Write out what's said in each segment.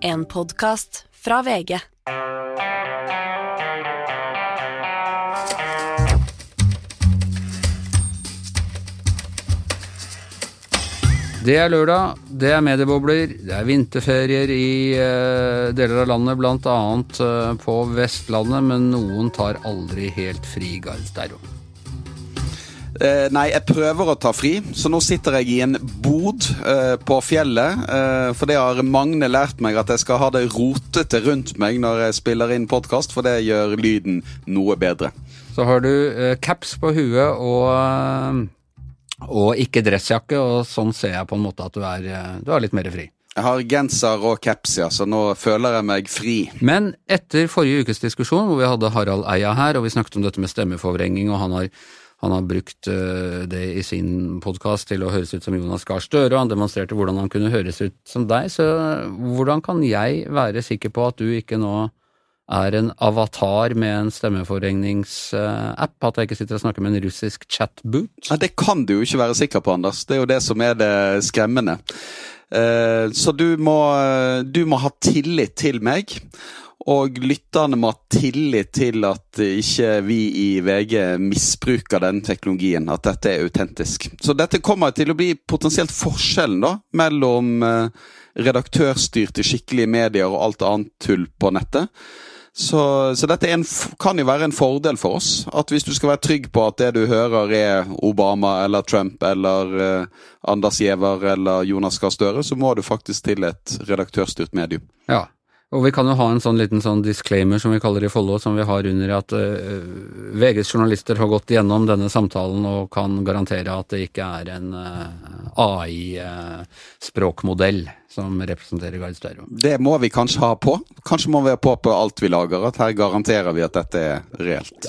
En podkast fra VG. Det er lørdag, det er mediebobler, det er vinterferier i eh, deler av landet, bl.a. Uh, på Vestlandet, men noen tar aldri helt fri, Gard Sterro. Eh, nei, jeg prøver å ta fri, så nå sitter jeg i en bod eh, på fjellet. Eh, for det har Magne lært meg at jeg skal ha det rotete rundt meg når jeg spiller inn podkast, for det gjør lyden noe bedre. Så har du eh, caps på huet og eh, og ikke dressjakke, og sånn ser jeg på en måte at du er, eh, du er litt mer fri. Jeg har genser og caps, ja, så nå føler jeg meg fri. Men etter forrige ukes diskusjon, hvor vi hadde Harald Eia her, og vi snakket om dette med stemmeforvrenging, og han har, han har brukt uh, det i sin podkast til å høres ut som Jonas Gahr Støre, og han demonstrerte hvordan han kunne høres ut som deg, så hvordan kan jeg være sikker på at du ikke nå er en avatar med en stemmeforregningsapp, at jeg ikke sitter og snakker med en russisk chatboot? Ja, det kan du jo ikke være sikker på, Anders. Det er jo det som er det skremmende. Eh, så du må, du må ha tillit til meg. Og lytterne må ha tillit til at ikke vi i VG misbruker den teknologien. At dette er autentisk. Så dette kommer til å bli potensielt forskjellen da, mellom eh, redaktørstyrte skikkelige medier og alt annet tull på nettet. Så, så dette en, kan jo være en fordel for oss. At hvis du skal være trygg på at det du hører er Obama eller Trump eller eh, Anders Giæver eller Jonas Gahr Støre, så må du faktisk til et redaktørstyrt medium. Ja, og vi kan jo ha en sånn liten sånn disclaimer som vi kaller det i Follo, som vi har under at uh, VGs journalister har gått gjennom denne samtalen og kan garantere at det ikke er en uh, AI-språkmodell som representerer Gard Sterro. Det må vi kanskje ha på. Kanskje må vi ha på på alt vi lager, at her garanterer vi at dette er reelt.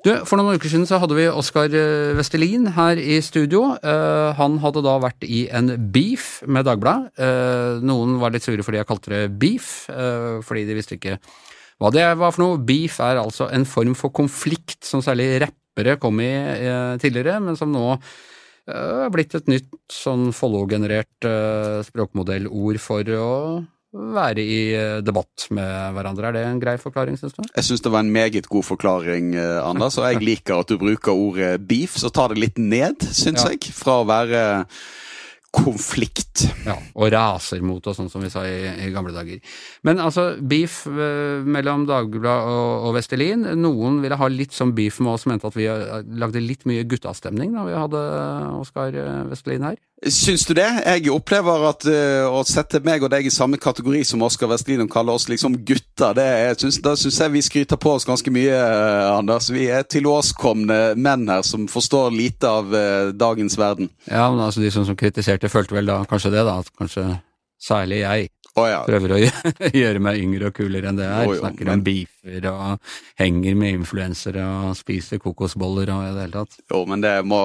Du, For noen uker siden så hadde vi Oskar Vestelin her i studio. Uh, han hadde da vært i en beef med Dagbladet. Uh, noen var litt sure fordi jeg kalte det beef, uh, fordi de visste ikke hva det var for noe. Beef er altså en form for konflikt som særlig rappere kom i tidligere, men som nå er blitt et nytt sånn Follo-generert språkmodellord for å være i debatt med hverandre. Er det en grei forklaring, syns du? Jeg syns det var en meget god forklaring, Anders, og jeg liker at du bruker ordet beef. Så ta det litt ned, syns ja. jeg, fra å være konflikt. Ja, og raser mot oss, sånn som vi sa i, i, gamle dager. Men altså, beef uh, mellom Dagbladet og, og Vestelin. Noen ville ha litt sånn beef med oss, mente at vi lagde litt mye guttastemning da vi hadde Oskar Vestelin her. Syns du det? Jeg opplever at uh, å sette meg og deg i samme kategori som Oskar Vestlin og kalle oss liksom gutter, det synes, syns jeg vi skryter på oss ganske mye, uh, Anders. Vi er tilårskomne menn her som forstår lite av uh, dagens verden. Ja, men altså de som, som kritiserte, følte vel da kanskje det, da. At kanskje særlig jeg Oh, ja. Prøver å gjøre meg yngre og kulere enn det er. Oh, Snakker men... om beefer og henger med influensere og spiser kokosboller og i det hele tatt. Jo, men det må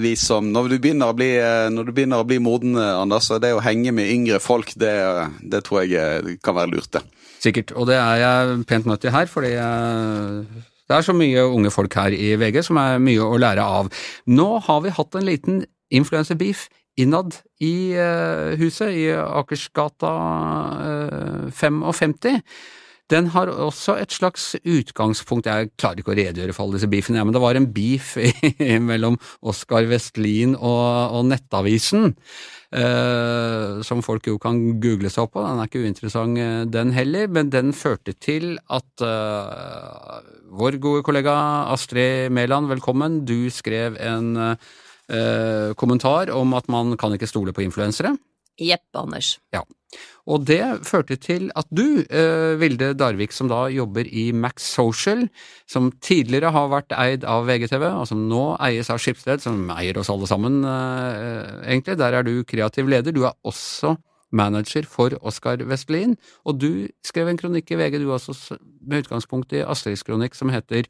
vi som Når du begynner å bli, når du begynner å bli moden, Anders, så det å henge med yngre folk, det, det tror jeg kan være lurt, det. Sikkert. Og det er jeg pent nødt til her, fordi jeg det er så mye unge folk her i VG som er mye å lære av. Nå har vi hatt en liten influenserbeef innad i uh, huset, i Akersgata uh, 55. Den har også et slags utgangspunkt, jeg klarer ikke å redegjøre for alle disse beefene, men det var en beef mellom Oskar Vestlin og, og Nettavisen, eh, som folk jo kan google seg opp på, den er ikke uinteressant den heller, men den førte til at vår gode kollega Astrid Mæland, velkommen, du skrev en eh, kommentar om at man kan ikke stole på influensere. Jepp, Anders. Ja. Og det førte til at du, eh, Vilde Darvik, som da jobber i Max Social, som tidligere har vært eid av VGTV, og som nå eies av Skipsted, som eier oss alle sammen, eh, egentlig. Der er du kreativ leder. Du er også manager for Oskar Vestlin, og du skrev en kronikk i VG, du også, med utgangspunkt i Astrids kronikk, som heter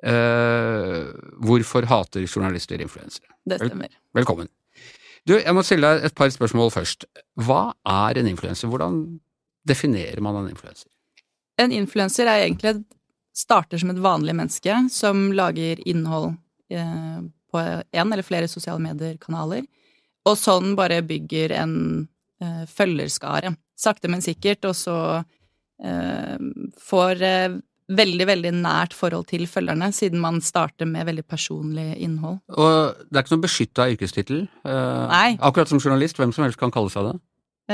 Uh, hvorfor hater journalister influensere? Det stemmer. Vel, velkommen. Du, jeg må stille deg et par spørsmål først. Hva er en influenser? Hvordan definerer man en influenser? En influenser er egentlig starter som et vanlig menneske som lager innhold eh, på én eller flere sosiale medier-kanaler, og sånn bare bygger en eh, følgerskare. Sakte, men sikkert, og så eh, får eh, veldig, veldig nært forhold til følgerne, siden man starter med veldig personlig innhold. Og det er ikke noe beskytta yrkestittel. Eh, Nei. Akkurat som journalist, hvem som helst kan kalle seg det.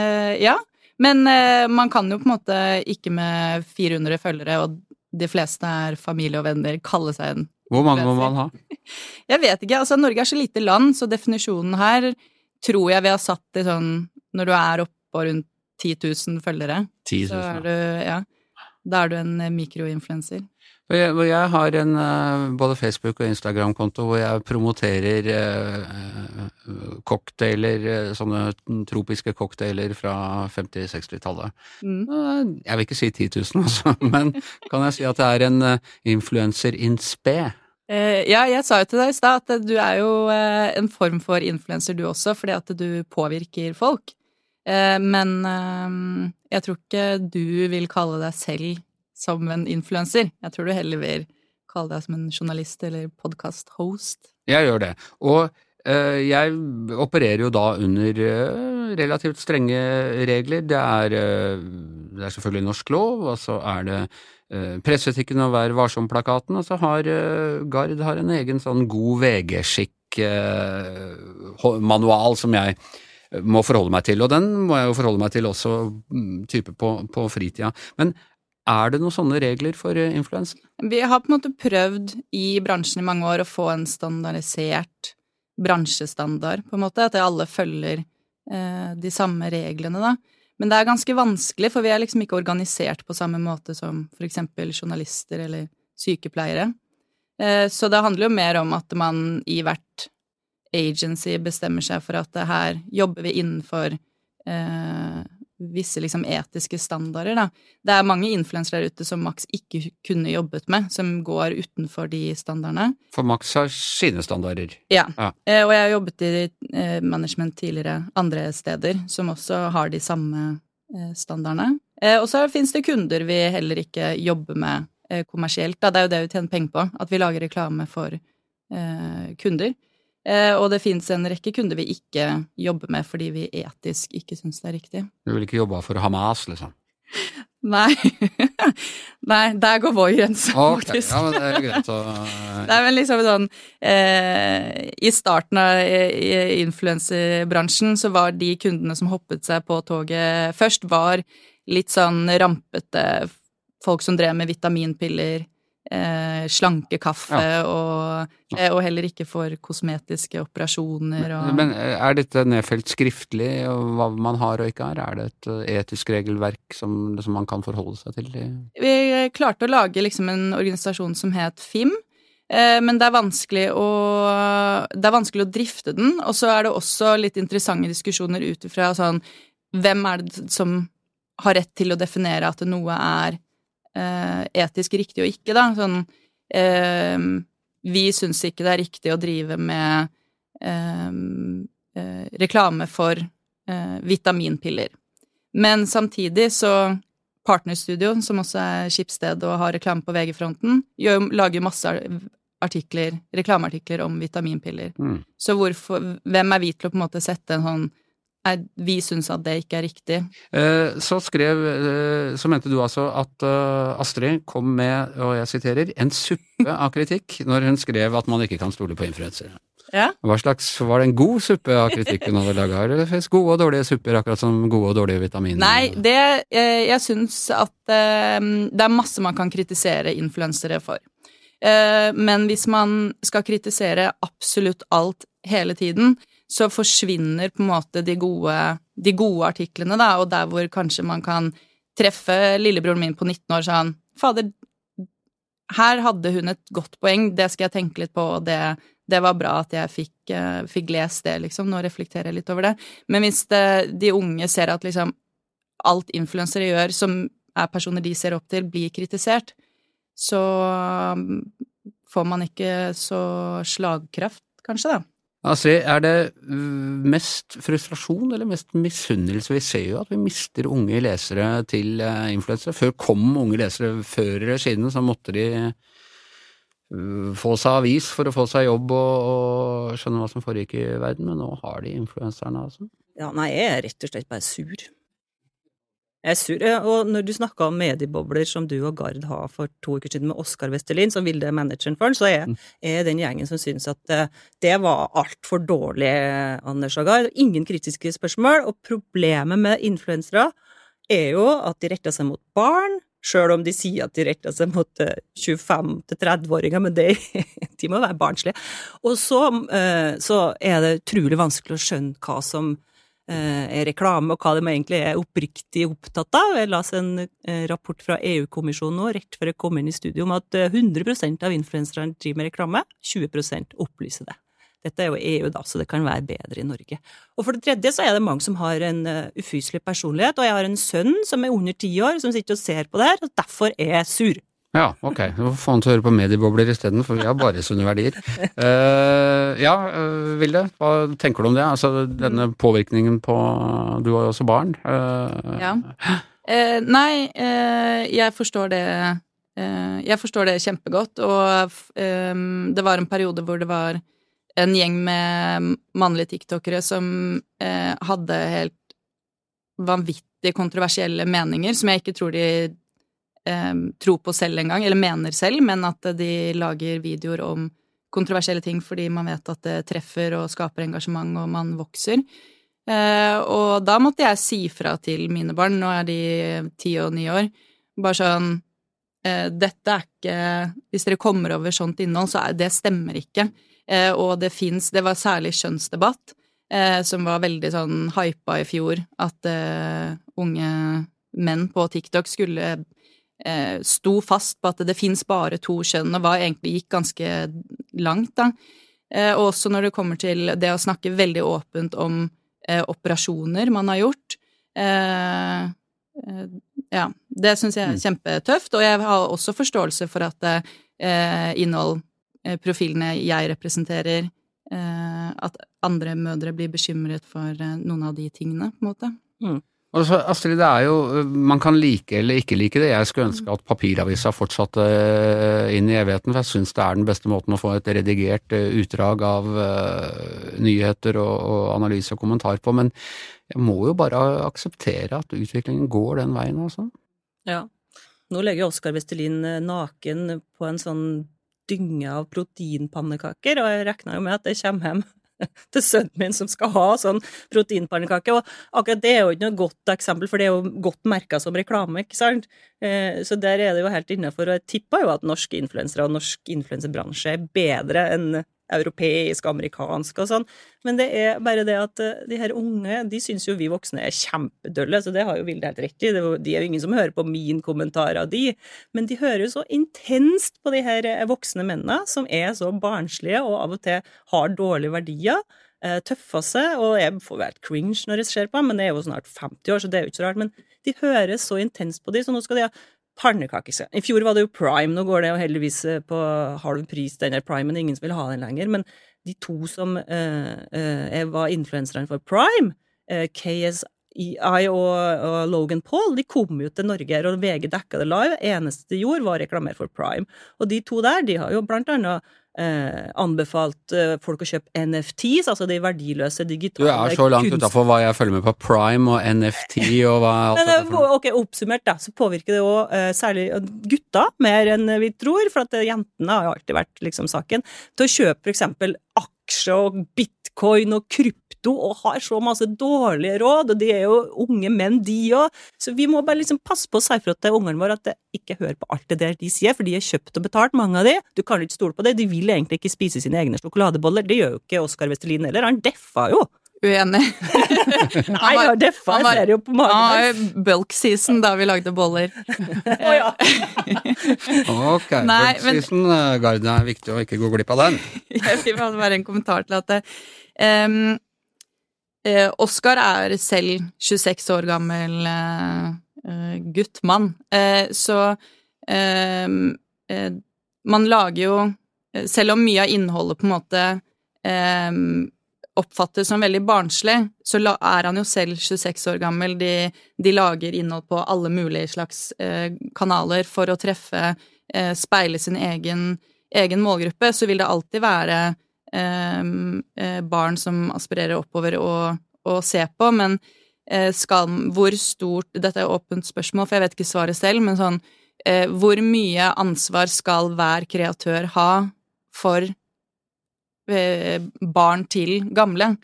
Eh, ja, men eh, man kan jo på en måte ikke med 400 følgere, og de fleste er familie og venner, kalle seg en Hvor mange må man ha? Jeg vet ikke. altså Norge er så lite land, så definisjonen her tror jeg vi har satt i sånn Når du er oppå rundt 10 000 følgere, 10 så 000. er du Ja. Da er du en eh, mikroinfluenser. Jeg, jeg har en eh, både Facebook- og Instagram-konto hvor jeg promoterer eh, cocktailer, sånne tropiske cocktailer fra 50-60-tallet. Mm. Jeg vil ikke si 10 000, altså, men kan jeg si at det er en influenser influencer in spe? Ja, jeg sa jo til deg i stad at du er jo en form for influenser du også, fordi at du påvirker folk. Eh, men eh, jeg tror ikke du vil kalle deg selv som en influenser. Jeg tror du heller vil kalle deg som en journalist eller podkast-host. Jeg gjør det. Og eh, jeg opererer jo da under relativt strenge regler. Det er, det er selvfølgelig norsk lov, og så er det presseetikken og Vær varsom-plakaten, og så har Gard har en egen sånn god VG-skikk-manual som jeg må forholde meg til, og den må jeg jo forholde meg til også mm, type på, på fritida. Men er det noen sånne regler for influensa? Vi har på en måte prøvd i bransjen i mange år å få en standardisert bransjestandard, på en måte, at alle følger eh, de samme reglene, da. Men det er ganske vanskelig, for vi er liksom ikke organisert på samme måte som for eksempel journalister eller sykepleiere. Eh, så det handler jo mer om at man i hvert agency bestemmer seg for at her jobber vi innenfor eh, visse liksom etiske standarder, da. Det er mange influensere der ute som Max ikke kunne jobbet med, som går utenfor de standardene. For Max har sine standarder. Ja. Ja. Eh, og jeg har jobbet i eh, management tidligere andre steder, som også har de samme eh, standardene. Eh, og så finnes det kunder vi heller ikke jobber med eh, kommersielt, da. Det er jo det vi tjener penger på, at vi lager reklame for eh, kunder. Eh, og det fins en rekke kunder vi ikke jobber med fordi vi etisk ikke syns det er riktig. Du vil ikke jobbe for Hamas, liksom? Nei. Nei, der går vår grense, Ok, faktisk. ja, men det er greit å Nei, men liksom sånn eh, I starten av influenserbransjen så var de kundene som hoppet seg på toget først, var litt sånn rampete folk som drev med vitaminpiller, eh, slanke kaffe og, eh, og heller ikke for kosmetiske operasjoner og Men eh, er dette nedfelt skriftlig, og hva man har og ikke har? Er det et eh, etisk regelverk som, som man kan forholde seg til? Vi klarte å lage liksom en organisasjon som het FIM, eh, men det er, å, det er vanskelig å drifte den. Og så er det også litt interessante diskusjoner ut ifra sånn Hvem er det som har rett til å definere at noe er etisk riktig og ikke, da? Sånn eh, Vi syns ikke det er riktig å drive med eh, eh, reklame for eh, vitaminpiller. Men samtidig så Partnerstudio, som også er Skipsted og har reklame på VG-fronten, lager masse artikler, reklameartikler om vitaminpiller. Mm. Så hvorfor, hvem er vi til å på en måte sette en sånn vi syns at det ikke er riktig. Eh, Så skrev, eh, så mente du altså at eh, Astrid kom med, og jeg siterer, en suppe av kritikk når hun skrev at man ikke kan stole på influensere. Ja. Hva slags, Var det en god suppe av kritikk hun hadde laga, eller det finnes gode og dårlige supper, akkurat som gode og dårlige vitaminer? Nei, det Jeg syns at det er masse man kan kritisere influensere for. Men hvis man skal kritisere absolutt alt hele tiden, så forsvinner på en måte de gode, de gode artiklene, da, og der hvor kanskje man kan treffe lillebroren min på 19 år sånn Fader, her hadde hun et godt poeng, det skal jeg tenke litt på, og det, det var bra at jeg fikk, eh, fikk lest det, liksom. Nå reflekterer jeg litt over det. Men hvis det, de unge ser at liksom alt influensere gjør, som er personer de ser opp til, blir kritisert, så um, får man ikke så slagkraft, kanskje, da. Astrid, er det mm, mest frustrasjon eller mest misunnelse? Vi ser jo at vi mister unge lesere til eh, influensere. Før kom unge lesere før eller siden, så måtte de uh, få seg avis for å få seg jobb og, og skjønne hva som foregikk i verden, men nå har de influenserne, altså. Ja, nei, jeg er rett og slett bare sur. Jeg er sur. Og når du snakker om mediebobler som du og Gard har for to uker siden med Oskar Westerlin, som ville manageren for han, så er Mm. jeg den gjengen som syns at eh, det var altfor dårlig, Anders og Gard. Ingen kritiske spørsmål. Og problemet med influensere er jo at de retter seg mot barn, sjøl om de sier at de retter seg mot 25-30-åringer, men det, de må være barnslige. Og så, eh, så er det utrolig vanskelig å skjønne hva som eh, reklame, og hva de egentlig er oppriktig opptatt av. Jeg leste en eh, rapport fra EU-kommisjonen nå, rett før jeg kom inn i studio, om at 100% av influenserne driver med reklame, 20% opplyser det. Dette er jo EU, da, så det kan være bedre i Norge. Og for det tredje så er det mange som har en ufyselig personlighet, og jeg har en sønn som er under ti år, som sitter og ser på det her, og derfor er jeg sur. Ja, ok. Nå får til å høre på mediebobler isteden, for vi har bare sunne verdier. Uh, ja, uh, Vilde, hva tenker du om det? Altså denne påvirkningen på Du har jo også barn. Uh, ja. Nei, jeg forstår det Jeg forstår det kjempegodt, og det var en periode hvor det var en gjeng med mannlige tiktokere som hadde helt vanvittig kontroversielle meninger, som jeg ikke tror de tror på selv engang, eller mener selv, men at de lager videoer om kontroversielle ting fordi man vet at det treffer og skaper engasjement, og man vokser. Eh, og da måtte jeg si fra til mine barn, nå er de ti og ni år, bare sånn eh, Dette er ikke Hvis dere kommer over sånt innhold, så er det stemmer ikke. Eh, og det fins Det var særlig kjønnsdebatt, som var veldig sånn hypa i fjor, at unge menn på TikTok skulle sto fast på at det fins bare to kjønn, og var egentlig gikk ganske langt, da. Og også når det kommer til det å snakke veldig åpent om eh, operasjoner man har gjort. Eh, eh, ja, det syns jeg er kjempetøft, og jeg har også forståelse for at eh, innhold, eh, profilene jeg representerer, eh, at andre mødre blir bekymret for eh, noen av de tingene, på en måte. Mm. Og så, Astrid, det er jo, Man kan like eller ikke like det. Jeg skulle ønske at papiravisa fortsatte inn i evigheten, for jeg syns det er den beste måten å få et redigert utdrag av nyheter og, og analyse og kommentar på. Men jeg må jo bare akseptere at utviklingen går den veien, altså. Ja. Nå legger Oskar Vestelin naken på en sånn dynge av proteinpannekaker, og jeg regner jo med at det kommer hjem til sønnen min som skal ha sånn proteinpannekake. Og akkurat det er jo ikke noe godt eksempel, for det er jo godt merka som reklame, ikke sant? Eh, så der er det jo helt innafor. Og jeg tipper jo at norske influensere og norsk influensebransje er bedre enn europeisk, amerikansk og sånn. Men det er bare det at de her unge, de syns jo vi voksne er kjempedølle, så det har jo Vilde helt rett i. De er jo ingen som hører på min kommentar av de. Men de hører jo så intenst på de her voksne mennene, som er så barnslige og av og til har dårlige verdier. Tøffer seg, og jeg får helt cringe når jeg ser på dem, men jeg er jo snart 50 år, så det er jo ikke så rart. Men de hører så intenst på de, så nå skal de ha pannekake. I fjor var det jo prime, nå går det jo heldigvis på halv pris, den der primen, ingen som vil ha den lenger. Men de to som eh, eh, var influenserne for prime, eh, KSI og, og, Logan Paul, de kom jo til Norge her, og VG dekka det live. Eneste de gjorde, var å reklamere for prime. Og de to der, de har jo blant annet Eh, anbefalt eh, folk å kjøpe NFTs, altså de verdiløse digitale Du er så langt kunst... utafor hva jeg følger med på. Prime og NFT og hva alt Men, er for Ok, oppsummert, da, så påvirker det jo eh, særlig gutta mer enn vi tror, for at jentene har jo alltid vært liksom saken, til å kjøpe for eksempel aksjer og bitcoin og krypto og har så masse dårlige råd, og de er jo unge menn, de òg. Så vi må bare liksom passe på å si fra til ungene våre at de ikke hører på alt det der de sier, for de er kjøpt og betalt, mange av de. Du kan ikke stole på det. De vil egentlig ikke spise sine egne sjokoladeboller. Det gjør jo ikke Oskar Vestelin heller. Han deffa jo. Uenig. Nei, han var, deffa. Jeg ser jo på magen hans. Han var bulk season da vi lagde boller. Å ja. ok, Nei, bulk season, men... Garden er viktig å ikke gå glipp av den. jeg vil bare en kommentar til at um, uh, Oskar er selv 26 år gammel uh, gutt, mann, uh, så man lager jo Selv om mye av innholdet på en måte oppfattes som veldig barnslig, så er han jo selv 26 år gammel. De, de lager innhold på alle mulige slags kanaler for å treffe, speile sin egen, egen målgruppe. Så vil det alltid være barn som aspirerer oppover å, å se på, men eh, skal, hvor stort Dette er åpent spørsmål, for jeg vet ikke svaret selv, men sånn eh, Hvor mye ansvar skal hver kreatør ha for eh, barn til gamle?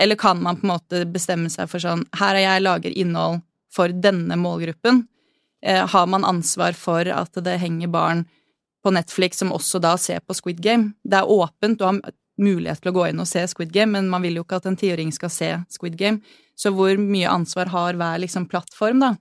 Eller kan man på en måte bestemme seg for sånn Her er jeg lager innhold for denne målgruppen. Eh, har man ansvar for at det henger barn på Netflix som også da ser på Squid Game? Det er åpent, du har mulighet til å gå inn og se Squid Game, men man vil jo ikke at en tiåring skal se Squid Game. Så hvor mye ansvar har hver liksom plattform, da?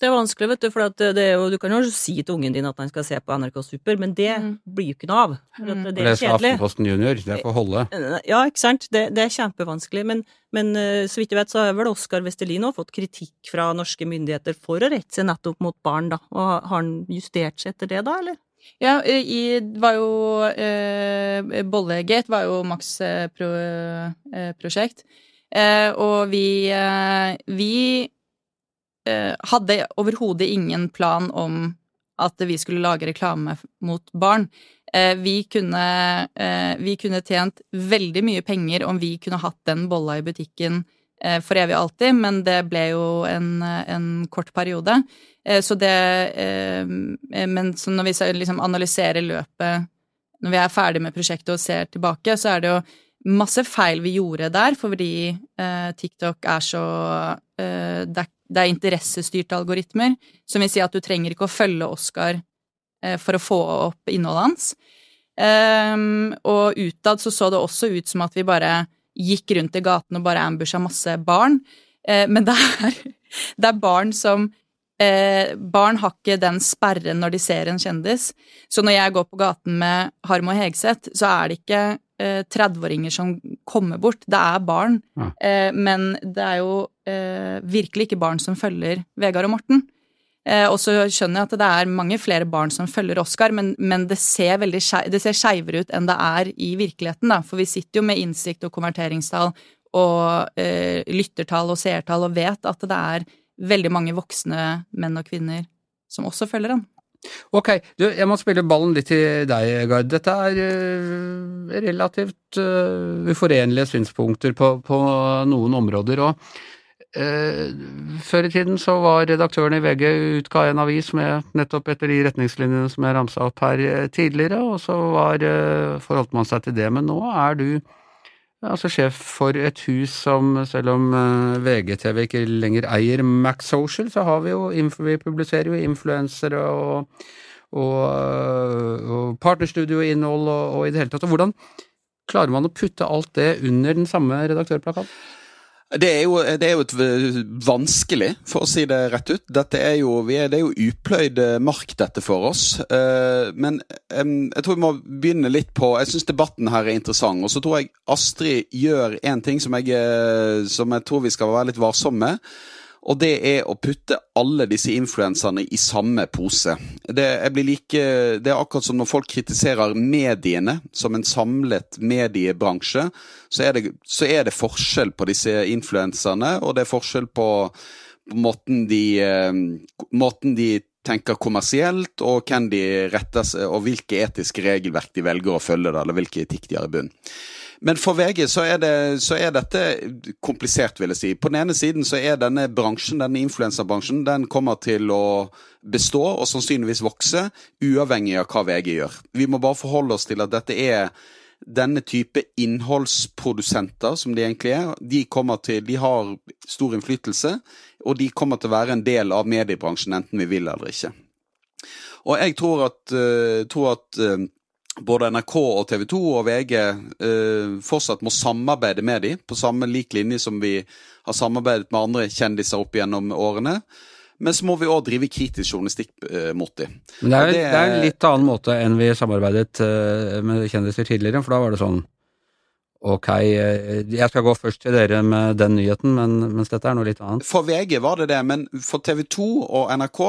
Det er vanskelig, vet du, for at det er jo, du kan jo si til ungen din at han skal se på NRK Super, men det Mm. blir jo ikke noe av. For Mm. det er kjedelig. Aftenposten Junior, det får holde. Ja, ikke sant. Det, det er kjempevanskelig. Men, men eh, så vidt jeg vet, så har vel Oskar Vestelin òg fått kritikk fra norske myndigheter for å rette seg nettopp mot barn, da. Og har han justert seg etter det, da, eller? Ja, i, var jo eh, Bollegate var jo Max eh, pro, eh, prosjekt. Eh, og vi eh, Vi hadde overhodet ingen plan om at vi skulle lage reklame mot barn. Vi kunne Vi kunne tjent veldig mye penger om vi kunne hatt den bolla i butikken for evig og alltid, men det ble jo en, en kort periode. Eh, Så det eh, Men når vi liksom analyserer løpet Når vi er ferdig med prosjektet og ser tilbake, så er det jo masse feil vi gjorde der, fordi eh, TikTok er så eh, det, er, er interessestyrte algoritmer, som vil si at du trenger ikke å følge Oscar eh, for å få opp innholdet hans. Og utad så så det også ut som at vi bare gikk rundt i gaten og bare ambusha masse barn. Eh, men det er, det er barn som eh, Barn har ikke den sperren når de ser en kjendis. Så når jeg går på gaten med Harm og Hegseth, så er det ikke eh, 30-åringer som kommer bort. Det er barn. Ja. Eh, men det er jo eh, virkelig ikke barn som følger Vegard og Morten. Eh, og så skjønner jeg at det er mange flere barn som følger Oscar, men, men det ser veldig skeivere ut enn det er i virkeligheten, da. For vi sitter jo med innsikt og konverteringstall og eh, lyttertall og seertall og vet at det er veldig mange voksne menn og kvinner som også følger han. Ok, du, jeg må spille ballen litt til deg, Gard. Dette er øh, relativt uh, uforenlige synspunkter på, på noen områder, og før i tiden så var redaktøren i VG utga en avis med nettopp etter de retningslinjene som jeg ramsa opp her øh, tidligere, og så var, øh, forholdt man seg til det. Men nå er du altså sjef for et hus som, selv om VGTV ikke lenger eier Max Social, så har vi jo, vi publiserer jo influensere og og, og partnerstudioinnhold og, og i det hele tatt. Og hvordan klarer man å putte alt det under den samme redaktørplakaten? Det er, jo, det er jo et vanskelig, for å si det rett ut. Dette er jo, er, det er jo upløyd eh, mark, dette for oss. Eh, men jeg tror vi må begynne litt på Jeg syns debatten her er interessant. Og så tror jeg Astrid gjør en ting som jeg, eh, som jeg tror vi skal være litt varsomme med. Og det er å putte alle disse influenserne i samme pose. Det, like, det er akkurat som når folk kritiserer mediene som en samlet mediebransje, så er det, så er det forskjell på disse influenserne, og det er forskjell på, på måten, de, eh, måten de tenker kommersielt, og hvem de retter og hvilke etiske regelverk de velger å følge, eller hvilke etikk de har i bunn. Men for VG så er, det, så er dette komplisert, vil jeg si. På den ene siden så er denne bransjen, denne influenserbransjen, den kommer til å bestå og sannsynligvis vokse, uavhengig av hva VG gjør. Vi må bare forholde oss til at dette er denne type innholdsprodusenter, som de egentlig er, de, til, de har stor innflytelse, og de kommer til å være en del av mediebransjen, enten vi vil eller ikke. Og jeg tror at, eh, tror at eh, både NRK og TV 2 og VG eh, fortsatt må samarbeide med dem, på samme lik linje som vi har samarbeidet med andre kjendiser opp gjennom årene. Men så må vi òg drive kritisk journalistikk eh, mot dem. Men det er, det, det er en litt annen måte enn vi samarbeidet eh, med kjendiser tidligere, for da var det sånn ok, øh, jeg skal gå først til dere med den nyheten, men, mens dette er noe litt annet. For VG var det det, men for TV 2 og NRK,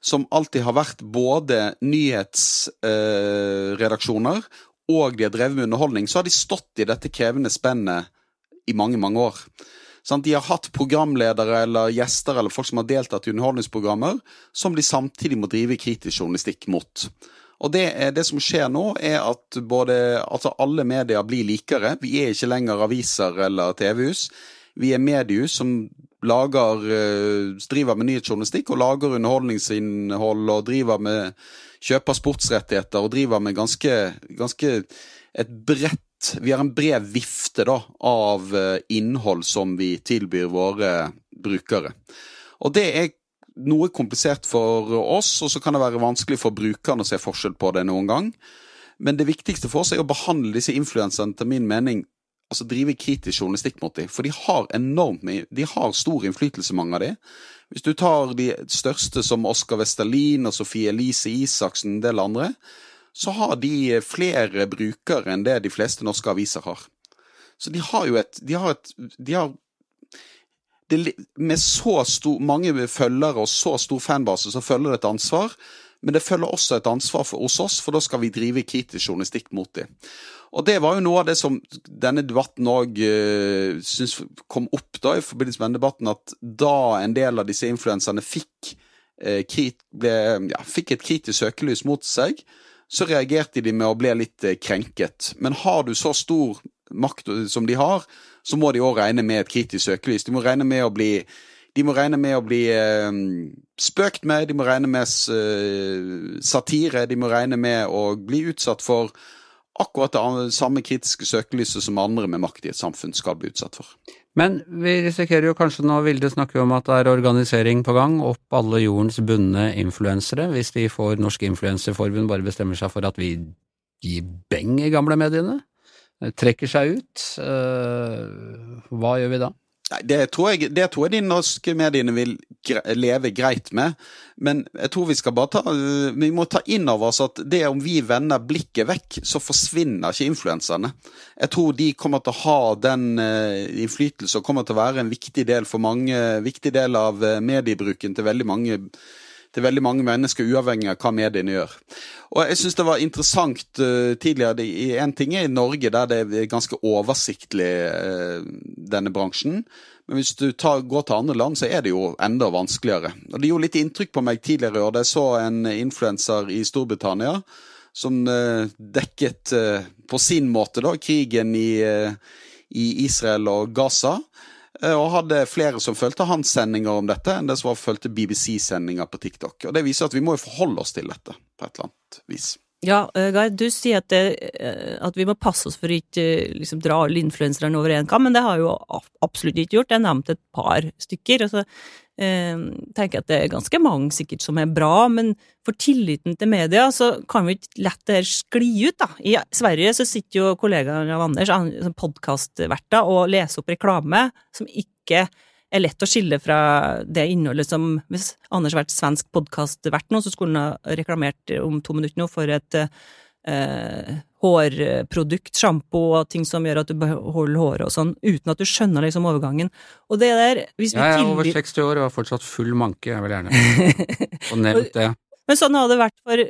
som alltid har vært både nyhetsredaksjoner og de har drevet med underholdning, så har de stått i dette krevende spennet i mange, mange år. Sånn, De har hatt programledere eller gjester eller folk som har deltatt i underholdningsprogrammer, som de samtidig må drive kritisk journalistikk mot. Og det, er, det som skjer nå, er at både, altså alle medier blir likere. Vi er ikke lenger aviser eller TV-hus. Vi er mediehus som lager, eh, driver med nyhetsjournalistikk og lager underholdningsinnhold og driver med kjøper sportsrettigheter og driver med ganske, ganske et bredt Vi har en bred vifte da, av eh, innhold som vi tilbyr våre brukere. Og det er noe komplisert for oss, og så kan det være vanskelig for brukerne å se forskjell på det noen gang. Men det viktigste for oss er å behandle disse influenserne til min mening altså drive kritisk journalistikk mot dem. For de har enormt mye De har stor innflytelse, mange av dem. Hvis du tar de største som Oskar Westerlin og Sofie Elise Isaksen, en del andre, så har de flere brukere enn det de fleste norske aviser har. Så de har jo et De har et de har, det, Med så stor, mange følgere og så stor fanbase, så følger det et ansvar. Men det følger også et ansvar for, hos oss, for da skal vi drive kritisk journalistikk mot dem. Og det var jo noe av det som denne debatten òg uh, syns kom opp da i forbindelse med denne debatten, at da en del av disse influenserne fikk, uh, ble, ja, fikk et kritisk søkelys mot seg, så reagerte de med å bli litt uh, krenket. Men har du så stor makt som de har, så må de òg regne med et kritisk søkelys. De må regne med å bli de må regne med å bli eh, spøkt med, de må regne med eh, satire, de må regne med å bli utsatt for akkurat det samme kritiske søkelyset som andre med makt i et samfunn skal bli utsatt for. Men vi risikerer jo kanskje nå Vilde snakker om at det er organisering på gang, opp alle jordens bundne influensere, hvis de får Norsk Influenserforbund bare bestemmer seg for at vi gir beng i gamle mediene, trekker seg ut, eh, hva gjør vi da? Nei, det tror, jeg, det tror jeg de norske mediene vil leve greit med. Men jeg tror vi skal bare ta Vi må ta inn over oss at det om vi vender blikket vekk, så forsvinner ikke influenserne. Jeg tror de kommer til å ha den innflytelse og kommer til å være en viktig del for mange, viktig del av mediebruken til veldig mange til veldig mange mennesker, uavhengig av hva mediene gjør. Og jeg syns det var interessant uh, tidligere i En ting er i Norge, der det er ganske oversiktlig, uh, denne bransjen. Men hvis du tar, går til andre land, så er det jo enda vanskeligere. Og Det gjorde litt inntrykk på meg tidligere i år da jeg så en influenser i Storbritannia som uh, dekket på sin måte da, krigen i, i Israel og Gaza. Eh, og hadde flere som fulgte hans sendinger om dette, enn det som var fulgte BBC-sendinger på TikTok. Og Det viser at vi må jo forholde oss til dette på et eller annet vis. Ja, uh, Geir, du sier at, det, uh, at, vi må passe oss for å ikke liksom, dra alle influenserne over én kam, men det har jo absolutt ikke gjort. Jeg nevnte et par stykker. og så tenker at det er ganske mange sikkert som er bra, men for tilliten til media så kan vi ikke lett det her skli ut, da. I Sverige så sitter jo kollegaen av Anders, podkastverter, og leser opp reklame som ikke er lett å skille fra det innholdet som Hvis Anders hadde vært svensk podkastvert nå, så skulle han ha reklamert om to minutter nå for et eh, hårprodukt, sjampo og ting som gjør at du beholder håret og sånn, uten at du skjønner liksom overgangen. Og det der hvis vi Jeg er over 60 år og har fortsatt full manke, jeg vil gjerne få nevnt det. Men sånn har det vært for,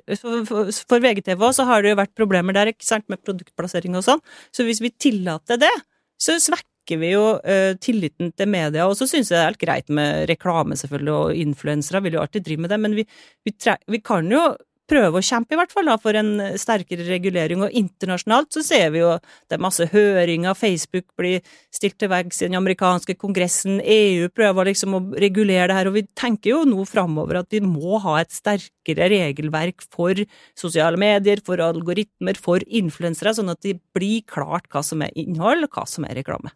for, for, VGTV òg, så har det jo vært problemer der, ikke sant, med produktplassering og sånn. Så hvis vi tillater det, så svekker vi jo uh, tilliten til media. Og så syns jeg det er helt greit med reklame, selvfølgelig, og influensere vil jo alltid drive med det, men vi, vi, vi kan jo prøve å kjempe, i hvert fall, da, for en sterkere regulering. Og internasjonalt så ser vi jo det er masse høringer, Facebook blir stilt til veggs i den amerikanske kongressen, EU prøver liksom å regulere det her, og vi tenker jo nå framover at vi må ha et sterkere regelverk for sosiale medier, for algoritmer, for influensere, sånn at det blir klart hva som er innhold, og hva som er reklame.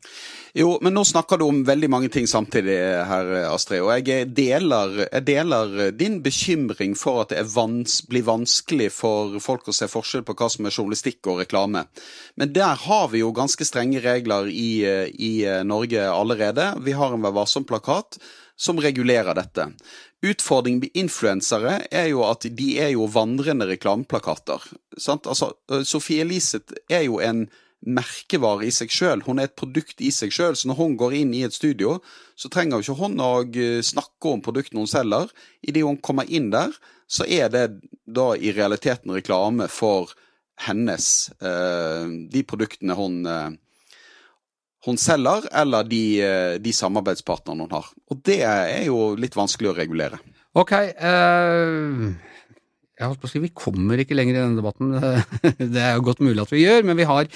Jo, men nå snakker du om veldig mange ting samtidig her, Astrid, og jeg deler, jeg deler din bekymring for at det er vanskelig blir vanskelig for folk å se forskjell på hva som er journalistikk og reklame. Men der har vi jo ganske strenge regler i, i Norge allerede. Vi har en Vær varsom-plakat som regulerer dette. Utfordringen med influensere er jo at de er jo vandrende reklameplakater. Altså, Sofie Elise er jo en merkevare i seg sjøl. Hun er et produkt i seg sjøl. Så når hun går inn i et studio, så trenger ikke hun å snakke om produktene hun selger. Idet hun kommer inn der, så er det da i realiteten reklame for hennes eh, De produktene hun eh, hun selger, eller de, eh, de samarbeidspartnerne hun har. Og det er jo litt vanskelig å regulere. Ok. Uh, jeg holdt på å si, Vi kommer ikke lenger i denne debatten, det er jo godt mulig at vi gjør, men vi har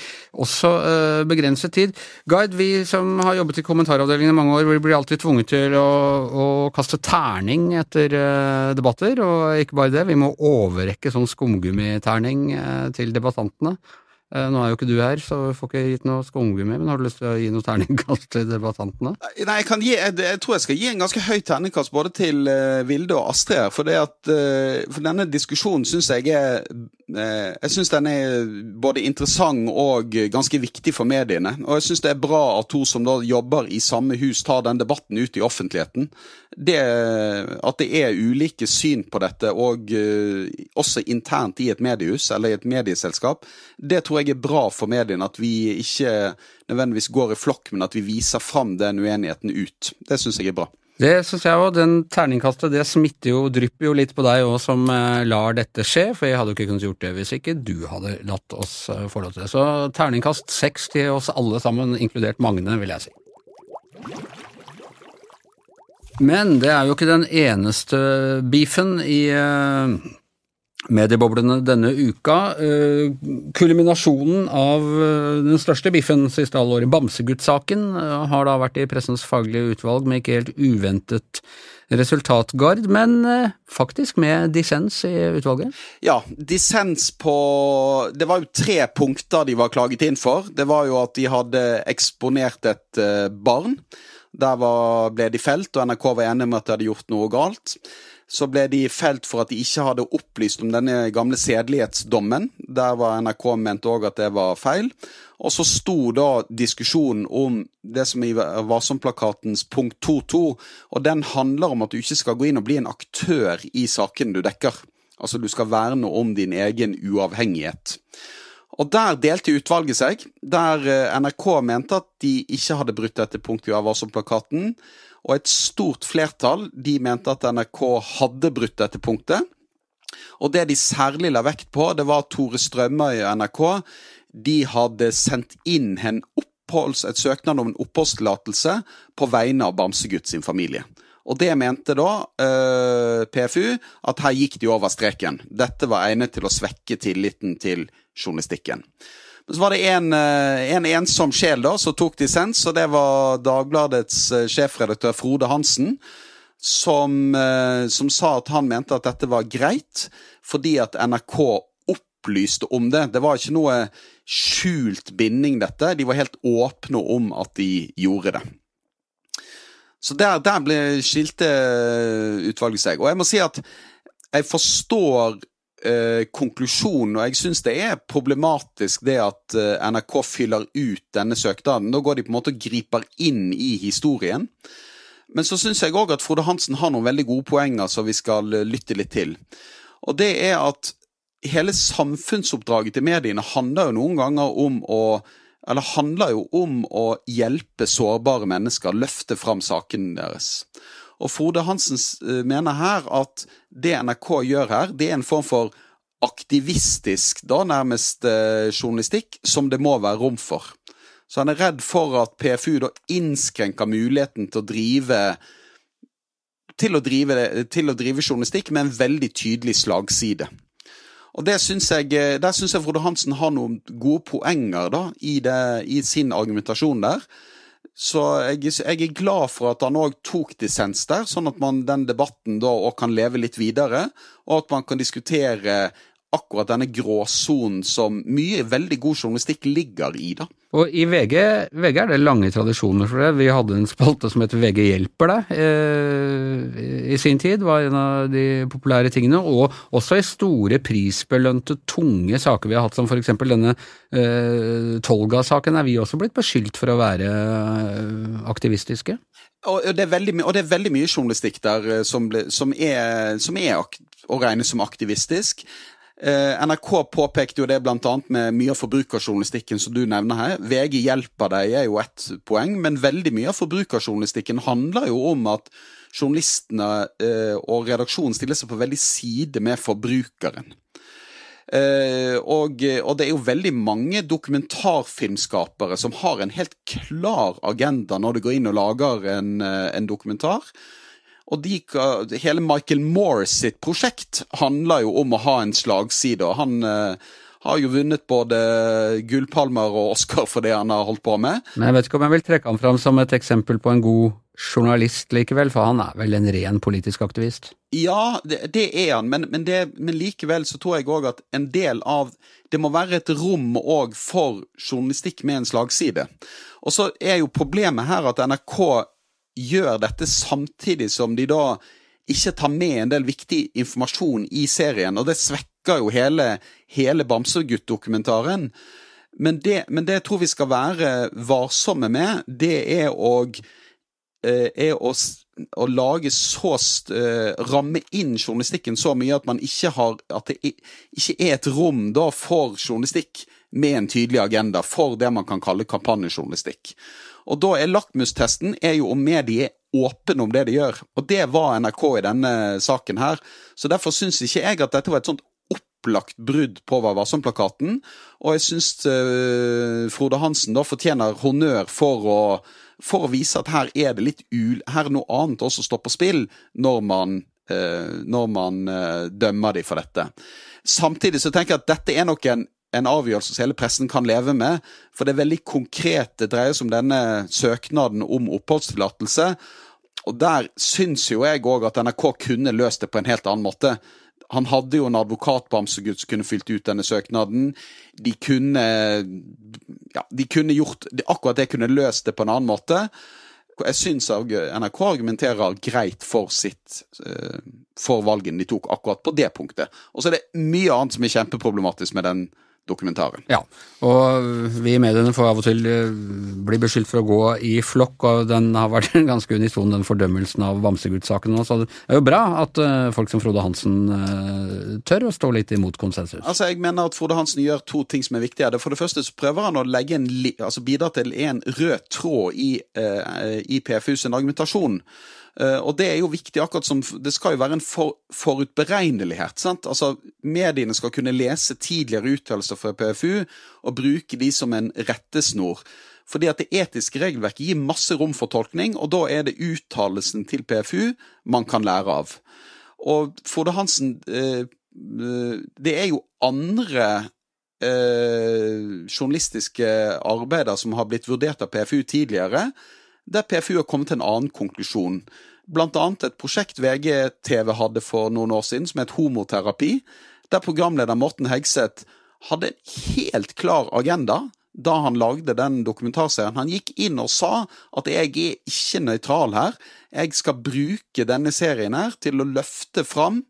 også uh, begrenset tid. Guide, vi som har jobbet i kommentaravdelingen i mange år, vi blir alltid tvunget til å, å kaste terning etter uh, debatter, og ikke bare det, vi må overrekke sånn skumgummiterning uh, til debattantene. Eh, nå er jo ikke du her, så vi får ikke gitt noe skumgummi, men har du lyst til å gi noe terningkast til debattantene? Nei, jeg, gi, jeg, tror jeg skal gi en ganske høy terningkast både til uh, Vilde og Astrid. For, at, uh, for denne diskusjonen syns jeg er Jeg syns den er både interessant og ganske viktig for mediene. Og jeg syns det er bra at to som da jobber i samme hus, tar den debatten ut i offentligheten. Det, at det er ulike syn på dette, og også internt i et mediehus eller i et medieselskap, det tror jeg jeg er bra for mediene at vi ikke nødvendigvis går i flokk, men at vi viser fram den uenigheten ut. Det syns jeg er bra. Det syns jeg òg. Den terningkastet det smitter jo, drypper jo litt på deg òg som eh, lar dette skje, for jeg hadde jo ikke kunnet gjort det hvis ikke du hadde latt oss eh, få lov til det. Så terningkast seks til oss alle sammen, inkludert Magne, vil jeg si. Men det er jo ikke den eneste beefen i eh, medieboblene denne uka. Eh, kulminasjonen av eh, den største biffen siste halvåret, Bamsegutt-saken, eh, har da vært i Pressens faglige utvalg med ikke helt uventet resultatgard, men faktisk med dissens i utvalget? Ja, dissens på Det var jo tre punkter de var klaget inn for. Det var jo at de hadde eksponert et barn. Der var, ble de felt, og NRK var enig med at de hadde gjort noe galt så ble de felt for at de ikke hadde opplyst om denne gamle sedelighetsdommen. Der var NRK mente òg at det var feil. Og så sto da diskusjonen om det som i Varsom-plakatens punkt 2.2, og den handler om at du ikke skal gå inn og bli en aktør i sakene du dekker. Altså du skal verne om din egen uavhengighet. Og der delte utvalget seg, der eh, NRK mente at de ikke hadde brutt dette punktet i Varsom-plakaten, og et stort flertall de mente at NRK hadde brutt dette punktet. Og det de særlig la vekt på, det var Tore Strømøy i NRK. De hadde sendt inn en oppholds, et søknad om en oppholdstillatelse på vegne av Bamsegutt sin familie. Og det mente da eh, PFU at her gikk de over streken. Dette var egnet til å svekke tilliten til journalistikken. Men så var det en, eh, en ensom sjel da, som tok dissens, og det var Dagbladets eh, sjefredaktør Frode Hansen. Som, eh, som, sa at han mente at dette var greit, fordi at NRK opplyste om det. Det var ikke noe skjult binding, dette. De var helt åpne om at de gjorde det. Så der, der ble skilte utvalget seg. Og jeg må si at jeg forstår eh, konklusjonen, og jeg syns det er problematisk det at eh, NRK fyller ut denne søknaden. Da går de på en måte og griper inn i historien. Men så syns jeg òg at Frode Hansen har noen veldig gode poenger som vi skal eh, lytte litt til. Og det er at hele samfunnsoppdraget til mediene handler jo noen ganger om å eller handler jo om å hjelpe sårbare mennesker, løfte fram sakene deres. Og Frode Hansen eh, mener her at det NRK gjør her, det er en form for aktivistisk, da nærmest eh, journalistikk, som det må være rom for. Så han er redd for at PFU da innskrenker muligheten til å drive til å drive, til å drive journalistikk med en veldig tydelig slagside. Og synes jeg, eh, Der syns jeg Frode Hansen har noen gode poenger da, i, det, i sin argumentasjon der. Så jeg, jeg, er glad for at han òg tok dissens der, sånn at man den debatten da òg kan leve litt videre, og at man kan diskutere akkurat denne gråsonen som mye veldig god journalistikk ligger i. da. Og I VG, VG er det lange tradisjoner for det. Vi hadde en spalte som het VG hjelper deg eh, i sin tid, var en av de populære tingene. Og også i store prisbelønte, tunge saker vi har hatt, som f.eks. denne eh, Tolga-saken, er vi også blitt beskyldt for å være eh, aktivistiske. Og det, veldig, og det, er veldig, mye journalistikk der eh, som, ble, som er, som er å regne som aktivistisk. Eh, NRK påpekte jo det bl.a. med mye av forbrukerjournalistikken som du nevner her. VG hjelper deg er jo ett poeng, men veldig mye av forbrukerjournalistikken handler jo om at journalistene eh, og redaksjonen stiller seg på veldig side med forbrukeren. Uh, og, og, det er jo veldig mange dokumentarfilmskapere som har en helt klar agenda når de går inn og lager en, en dokumentar. Og de, hele Michael Moore sitt prosjekt handler jo om å ha en slagside. og Han eh, har jo vunnet både gullpalmer og Oscar for det han har holdt på med. Men jeg vet ikke om jeg vil trekke ham fram som et eksempel på en god journalist likevel, for han er vel en ren politisk aktivist? Ja, det, det er han, men, men, det, men, likevel så tror jeg òg at en del av Det må være et rom òg for journalistikk med en slagside. Og så er jo problemet her at NRK gjør dette samtidig som de da ikke tar med en del viktig informasjon i serien, og det svekker jo hele, hele Bamsegutt-dokumentaren. Men men det jeg tror vi skal være varsomme med, det er å, eh, er å, å lage så uh, Ramme inn journalistikken så mye at man ikke har At det ikke er et rom da for journalistikk med en tydelig agenda for det man kan kalle kampanjejournalistikk. Og da er lakmustesten er jo om mediet er åpne om det de gjør. Og det var NRK i denne saken her. Så derfor syns ikke jeg at dette var et sånt opplagt brudd på Vær varsom-plakaten. Og jeg syns uh, Frode Hansen da fortjener honnør for å, for å vise at her er det litt ul... Her er noe annet også står på spill når man, uh, når man uh, dømmer de for dette. Samtidig så tenker jeg at dette er nok en en avgjørelse som hele pressen kan leve med. For det er veldig konkret. Det dreier seg om denne søknaden om oppholdstillatelse. Og der syns jo jeg òg at NRK kunne løst det på en helt annen måte. Han hadde jo en advokat på Amsegutt som kunne fylt ut denne søknaden. De kunne ja, de kunne gjort Akkurat det kunne løst det på en annen måte. Jeg syns NRK argumenterer greit for sitt eh, for valgene de tok akkurat på det punktet. Og så er det mye annet som er kjempeproblematisk med den dokumentaren. Ja, og vi i mediene får av og til eh, bli beskyldt for å gå i flokk, og den har vært ganske unison, den fordømmelsen av Bamsegutt-saken. Så det er jo bra at eh, folk som Frode Hansen eh, tør å stå litt imot konsensus. Altså, Jeg mener at Frode Hansen gjør to ting som er viktige. For det første så prøver han å legge en, altså bidra til en rød tråd i, i PFU sin argumentasjon. Uh, og det er jo viktig, akkurat som det skal jo være en for, forutberegnelighet. sant? Altså, Mediene skal kunne lese tidligere uttalelser fra PFU og bruke de som en rettesnor. Fordi at det etiske regelverket gir masse rom for tolkning, og da er det uttalelsen til PFU man kan lære av. Og Frode Hansen, uh, uh, det er jo andre journalistiske arbeider som har blitt vurdert av PFU tidligere, der PFU har kommet til en annen konklusjon. Blant annet et prosjekt VGTV hadde for noen år siden som het Homoterapi, der programleder Morten Hegseth hadde en helt klar agenda da han lagde den dokumentarserien. Han gikk inn og sa at jeg er ikke nøytral her. Jeg skal bruke denne serien her til å løfte fram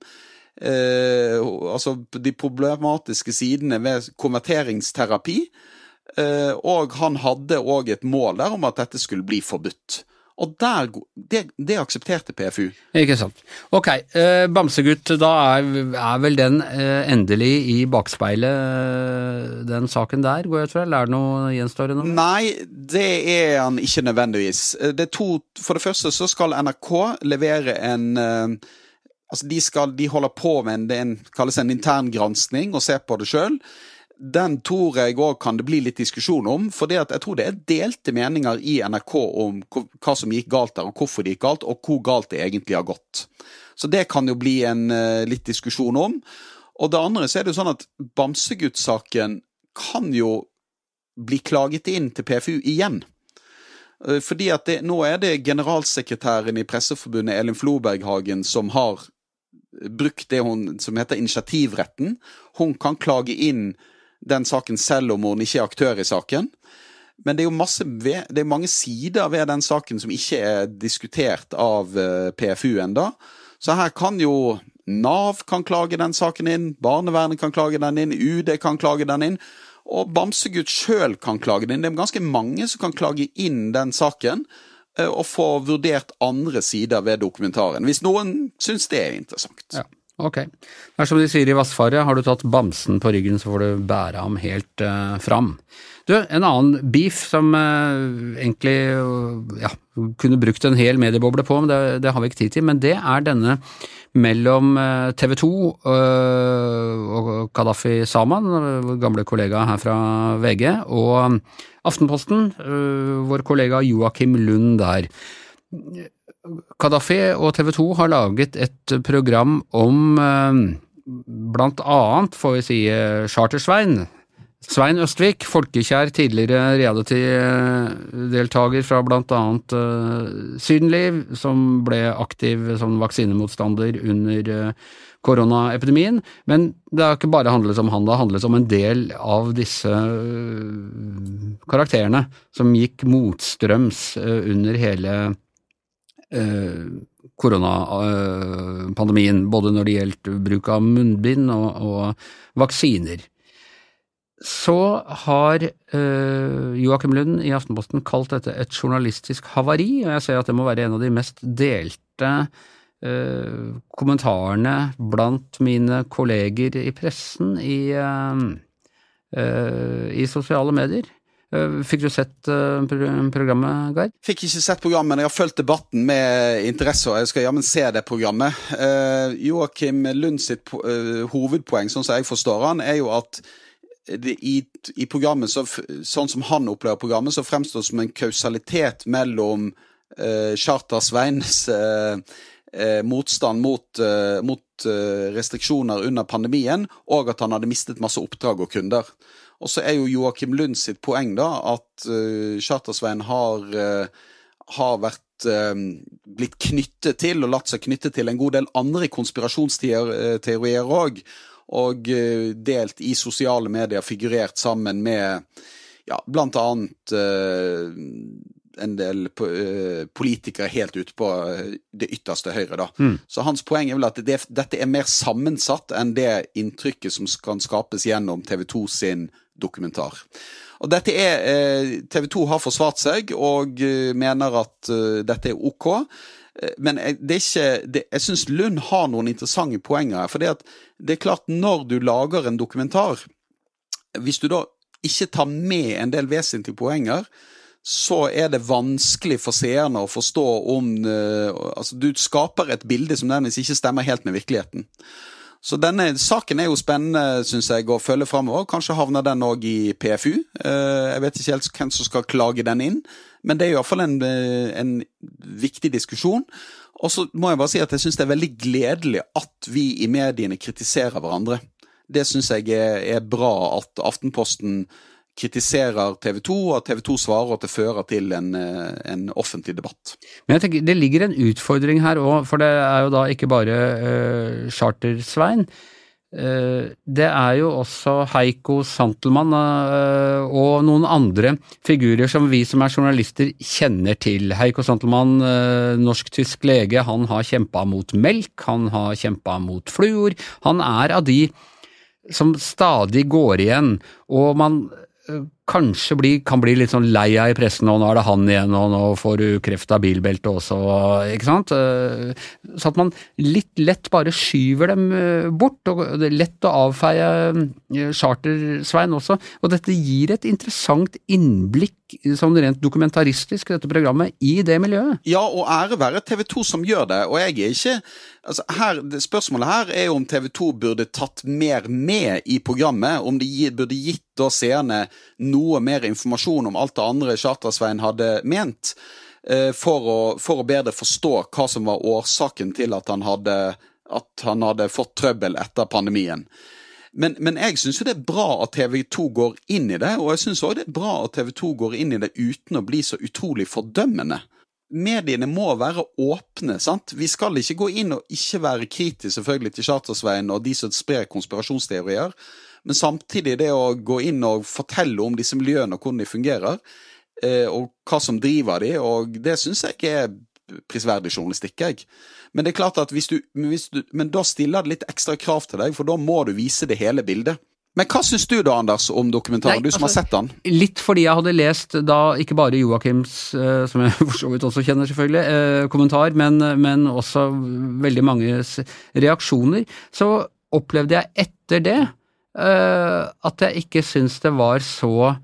eh, altså de problematiske sidene ved konverteringsterapi. Eh, og han hadde òg et mål der om at dette skulle bli forbudt. Og der, det, det, aksepterte PFU. Ikke sant. Ok, eh, Bamsegutt, da er, er, vel den eh, endelig i bakspeilet, den saken der, går jeg ut fra? Eller er det noe gjenstående? Nei, det er han ikke nødvendigvis. Det to, for det første så skal NRK levere en Altså, de, skal, de holder på med en, det en, kalles en intern granskning og ser på det sjøl den tror jeg òg kan det bli litt diskusjon om. For jeg tror det er delte meninger i NRK om hva som gikk galt der, og hvorfor det gikk galt, og hvor galt det egentlig har gått. Så det kan jo bli en uh, litt diskusjon om. Og det andre så er det jo sånn at Bamsegutt-saken kan jo bli klaget inn til PFU igjen. Uh, fordi at det, nå er det generalsekretæren i Presseforbundet, Elin Floberghagen, som har brukt det hun som heter initiativretten. Hun kan klage inn den saken selv om hun ikke er aktør i saken. Men det er jo masse, det er mange sider ved den saken som ikke er diskutert av eh, PFU enda. Så her kan jo Nav kan klage den saken inn, barnevernet kan klage den inn, UD kan klage den inn, og Bamsegutt sjøl kan klage den inn. Det er ganske mange som kan klage inn den saken eh, og få vurdert andre sider ved dokumentaren, hvis noen syns det er interessant. Ja. Ok. Det er som de sier i Vassfaret, har du tatt bamsen på ryggen, så får du bære ham helt uh, fram. Du, en annen beef som uh, egentlig uh, ja, kunne brukt en hel medieboble på, men det, det, har vi ikke tid til, men det er denne mellom TV 2 og Kadafi Saman, vår gamle kollega her fra VG, og Aftenposten, vår kollega Joakim Lund der. Kadafi og TV 2 har laget et program om eh, blant annet, får vi si, eh, Charter-Svein. Svein Østvik, folkekjær tidligere reality-deltaker fra blant annet uh, Sydenliv, som ble aktiv som vaksinemotstander under koronaepidemien. Men det har ikke bare handlet om han, det har handlet om en del av disse karakterene som gikk motstrøms under hele koronapandemien, både når det gjelder bruk av munnbind og, og vaksiner så har øh, Joakim Lund i Aftenposten kalt dette et journalistisk havari, og jeg ser at det må være en av de mest delte øh, kommentarene blant mine kolleger i pressen i, øh, i sosiale medier. Fikk du sett programmet, Geir? Fikk ikke sett programmet, men jeg har fulgt debatten med interesse, og jeg skal jammen se det programmet. Joakim Lund sitt hovedpoeng, sånn som jeg forstår han, er jo at i, programmet, så, sånn som han opplever programmet, så fremstår det som en kausalitet mellom uh, Charter-Sveins motstand mot, mot restriksjoner under pandemien, og at han hadde mistet masse oppdrag og kunder. Og så er jo Joakim Lund sitt poeng da at uh, Chartersveien har, har vært blitt knyttet til, og latt seg knytte til, en god del andre konspirasjonsteorier òg og eh, delt i sosiale medier, figurert sammen med ja, blant annet uh, en del uh, politikere helt ute på det ytterste høyre. da. Mm. Så hans poeng er vel at det, dette er mer sammensatt enn det inntrykket som kan skapes gjennom TV 2 sin dokumentar. Og dette er, uh, TV 2 har forsvart seg og mener at dette er ok. Eh, men det er ikke, det, jeg syns Lund har noen interessante poenger her. For det, er klart, når du lager en dokumentar, hvis du da ikke tar med en del vesentlige poenger, så er det vanskelig for seerne å forstå om Altså, du skaper et bilde som nærmest ikke stemmer helt med virkeligheten. Så denne saken er jo spennende, syns jeg, å følge framover. Kanskje havner den òg i PFU. Uh, jeg vet ikke helt hvem som skal klage den inn. Men det er iallfall en, eh, en viktig diskusjon. Og så må jeg bare si at jeg syns det er veldig gledelig at vi i mediene kritiserer hverandre. Det syns jeg er, er, bra at Aftenposten kritiserer TV 2, og at TV 2 svarer at det fører til en, eh, en offentlig debatt. Men jeg tenker det ligger en utfordring her òg, for det er jo da ikke bare uh, Charter-Svein. Eh, det er jo også Heiko Santelmann og noen andre figurer som vi som er journalister kjenner til. Heiko Santelmann, norsk-tysk lege, han har kjempa mot melk, han har kjempa mot fluor. Han er av de som stadig går igjen, og man kanskje bli, kan bli litt sånn lei av i pressen, og nå er det han igjen, og nå får du kreft av bilbeltet også, ikke sant? Eh, så at man litt lett bare skyver dem eh, bort, og det er lett å avfeie eh, Charter-Svein også. Og dette gir et interessant innblikk, sånn rent dokumentaristisk, dette programmet, i det miljøet. Ja, og ære være TV 2 som gjør det, og jeg er ikke Altså, her, spørsmålet her er jo om TV 2 burde tatt mer med i programmet. Om de burde gitt da seerne noe mer informasjon om alt det andre Charter-Svein hadde ment, eh, for å, for å, bedre forstå hva som var årsaken til at han hadde, at han hadde fått trøbbel etter pandemien. Men, men jeg syns jo det er bra at TV 2 går inn i det, og jeg syns òg det er bra at TV 2 går inn i det uten å bli så utrolig fordømmende. Mediene må være åpne. sant? Vi skal ikke gå inn og ikke være kritiske selvfølgelig til Chartersveien og de som sprer konspirasjonsteorier. Men samtidig det å gå inn og fortelle om disse miljøene og hvordan de fungerer, eh, og hva som driver de, og det syns jeg er prisverdig journalistikk. jeg. Men det er klart at hvis du, hvis du, men da stiller det litt ekstra krav til deg, for da må du vise det hele bildet. Men hva syns du da, Anders, om dokumentaren? Nei, du som altså, har sett den? Litt fordi jeg hadde lest da ikke bare Joakims, eh, som jeg for så vidt også kjenner, selvfølgelig, eh, kommentar, men, men også veldig manges reaksjoner, så opplevde jeg etter det eh, at jeg ikke syns det var så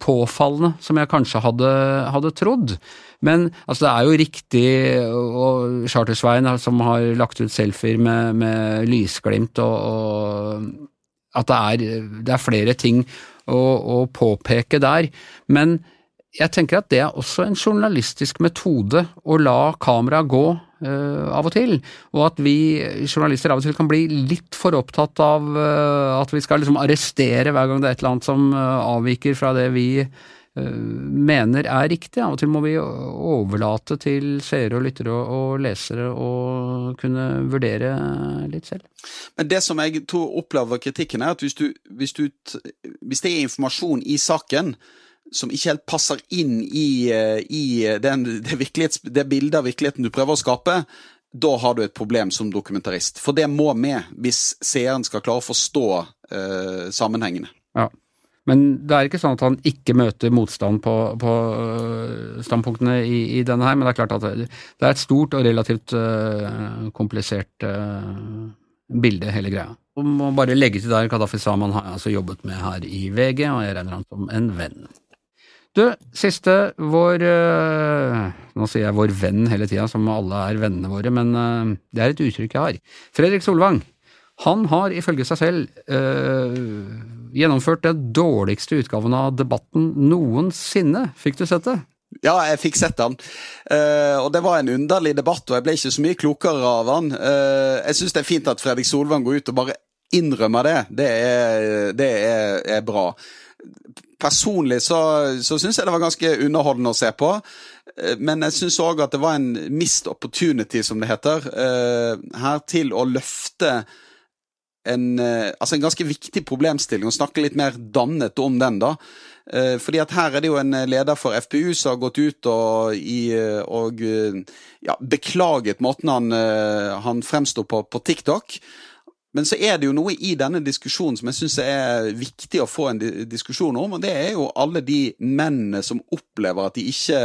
påfallende som jeg kanskje hadde, hadde, trodd. Men altså, det er jo riktig, og Charter-Svein som har lagt ut selfier med, med lysglimt, og, og at det er, det er, flere ting å, å påpeke der. Men jeg tenker at det er også en journalistisk metode å la kameraet gå uh, av og til, og at vi journalister av og til kan bli litt for opptatt av uh, at vi skal liksom arrestere hver gang det er et eller annet som uh, avviker fra det vi mener er riktig. Av og til må vi overlate til seere og lyttere og, lesere å kunne vurdere litt selv. Men det som jeg tror opplever kritikken, er at hvis, du, hvis, du, hvis det er informasjon i saken som ikke helt passer inn i, eh, i den, det, det, bildet av virkeligheten du prøver å skape, da har du et problem som dokumentarist. For det må med hvis seeren skal klare å forstå uh, sammenhengene. Ja. Men det er ikke sånn at han ikke møter motstand på, på uh, standpunktene i, i, denne her, men det er klart at det, er et stort og relativt uh, komplisert bilde, hele greia. Og må bare legge til der Kadafi Saman har altså jobbet med her i VG, og jeg regner han som en venn. Du, siste vår øh, Nå sier jeg vår venn hele tida, som alle er vennene våre, men øh, det er et uttrykk jeg har. Fredrik Solvang. Han har ifølge seg selv øh, gjennomført den dårligste utgaven av Debatten noensinne. Fikk du sett det? Ja, jeg fikk sett den. Uh, og det var en underlig debatt, og jeg ble ikke så mye klokere av den. Uh, jeg syns det er fint at Fredrik Solvang går ut og bare innrømmer det. Det er, det er, er bra personlig så, så syns jeg det var ganske underholdende å se på. Eh, men jeg syns òg at det var en mist opportunity, som det heter, eh, her til å løfte en, eh, altså en ganske viktig problemstilling, og snakke litt mer dannet om den, da. Fordi at her er det jo en leder for FPU som har gått ut og, i, og ja, beklaget måten han, han fremsto på på TikTok. Men så er det jo noe i denne diskusjonen som jeg syns er viktig å få en diskusjon om, og det er jo alle de mennene som opplever at de ikke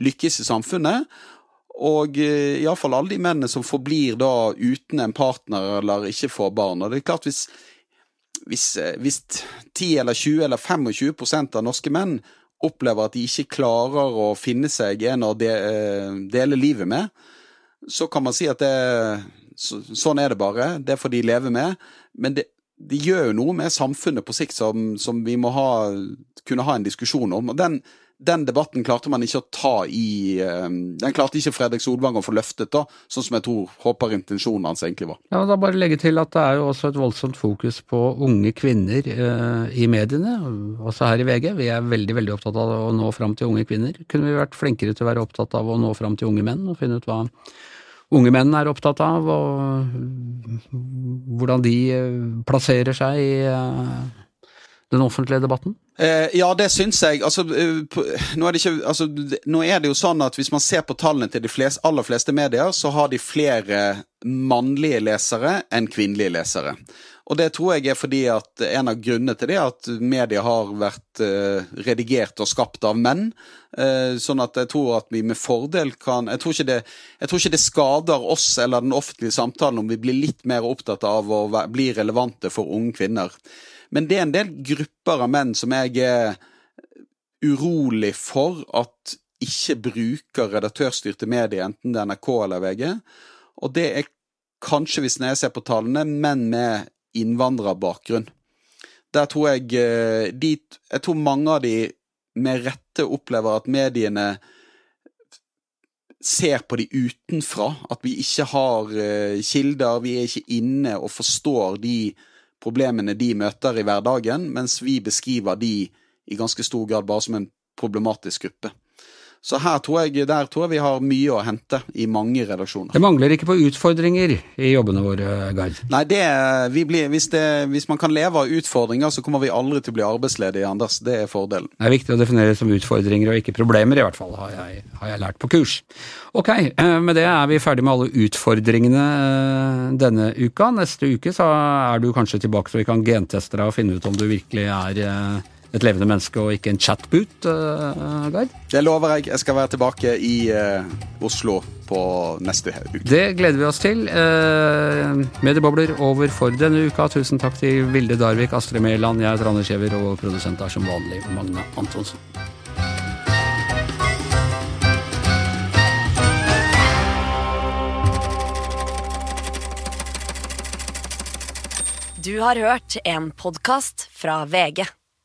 lykkes i samfunnet. Og uh, iallfall alle de mennene som forblir da uten en partner eller ikke får barn. Og det er klart hvis, hvis, eh, hvis 10 eller 20 eller 25% av norske menn opplever at de ikke klarer å finne seg en å de, uh, dele livet med, så kan man si at det så, sånn er det bare. Det får de leve med. Men det, de gjør jo noe med samfunnet på sikt som, som vi må ha, kunne ha en diskusjon om. og den, den debatten klarte man ikke å ta i um, Den klarte ikke Fredrik Solvang å få løftet, da, sånn som jeg tror håper intensjonen hans egentlig var. Ja, og da bare legge til at det er jo også et voldsomt fokus på unge kvinner eh, i mediene, også her i VG. Vi er veldig veldig opptatt av å nå fram til unge kvinner. Kunne vi vært flinkere til å være opptatt av å nå fram til unge menn og finne ut hva unge menn er opptatt av, og hvordan de eh, plasserer seg i eh, den offentlige debatten? Eh, ja, det syns jeg. Altså, nå, er ikke, altså, nå, er det jo sånn at hvis man ser på tallene til de flest, aller fleste medier, så har de flere mannlige lesere enn kvinnelige lesere. Og det tror jeg er fordi at en av grunnene til det er at media har vært eh, redigert og skapt av menn. Eh, sånn at jeg tror at vi med fordel kan jeg tror, det, jeg tror, ikke det, skader oss eller den offentlige samtalen om vi blir litt mer opptatt av å bli relevante for unge kvinner. Men det er en del grupper av menn som jeg er urolig for at ikke bruker redaktørstyrte medier, enten det er NRK eller VG. Og det er kanskje, hvis jeg ser på tallene, menn med innvandrerbakgrunn. Der tror jeg eh, de, Jeg tror mange av de med rette opplever at mediene ser på de utenfra. At vi ikke har eh, kilder, vi er ikke inne og forstår de problemene de møter i hverdagen, mens vi beskriver de i ganske stor grad bare som en problematisk gruppe. Så her tror jeg, der tror jeg vi har mye å hente i mange redaksjoner. Det mangler ikke på utfordringer i jobbene våre, Gard? Nei, det, blir, hvis, det, hvis, man kan leve av utfordringer, så kommer vi aldri til å bli arbeidsledige, Anders. Det er fordelen. Det er viktig å definere det som utfordringer og ikke problemer, i hvert fall, har jeg, har jeg lært på kurs. Ok, eh, med det er vi ferdig med alle utfordringene eh, denne uka. Neste uke så er du kanskje tilbake så vi kan genteste deg og finne ut om du virkelig er eh, et levende menneske og ikke en chatboot, uh, Gard? Det lover jeg. Jeg skal være tilbake i uh, Oslo på neste uke. Det gleder vi oss til. Uh, Mediebobler over for denne uka. Tusen takk til Vilde Darvik, Astrid Mæland, jeg heter Anders Giæver, og produsent er som vanlig Magne Antonsen. Du har hørt en podkast fra VG.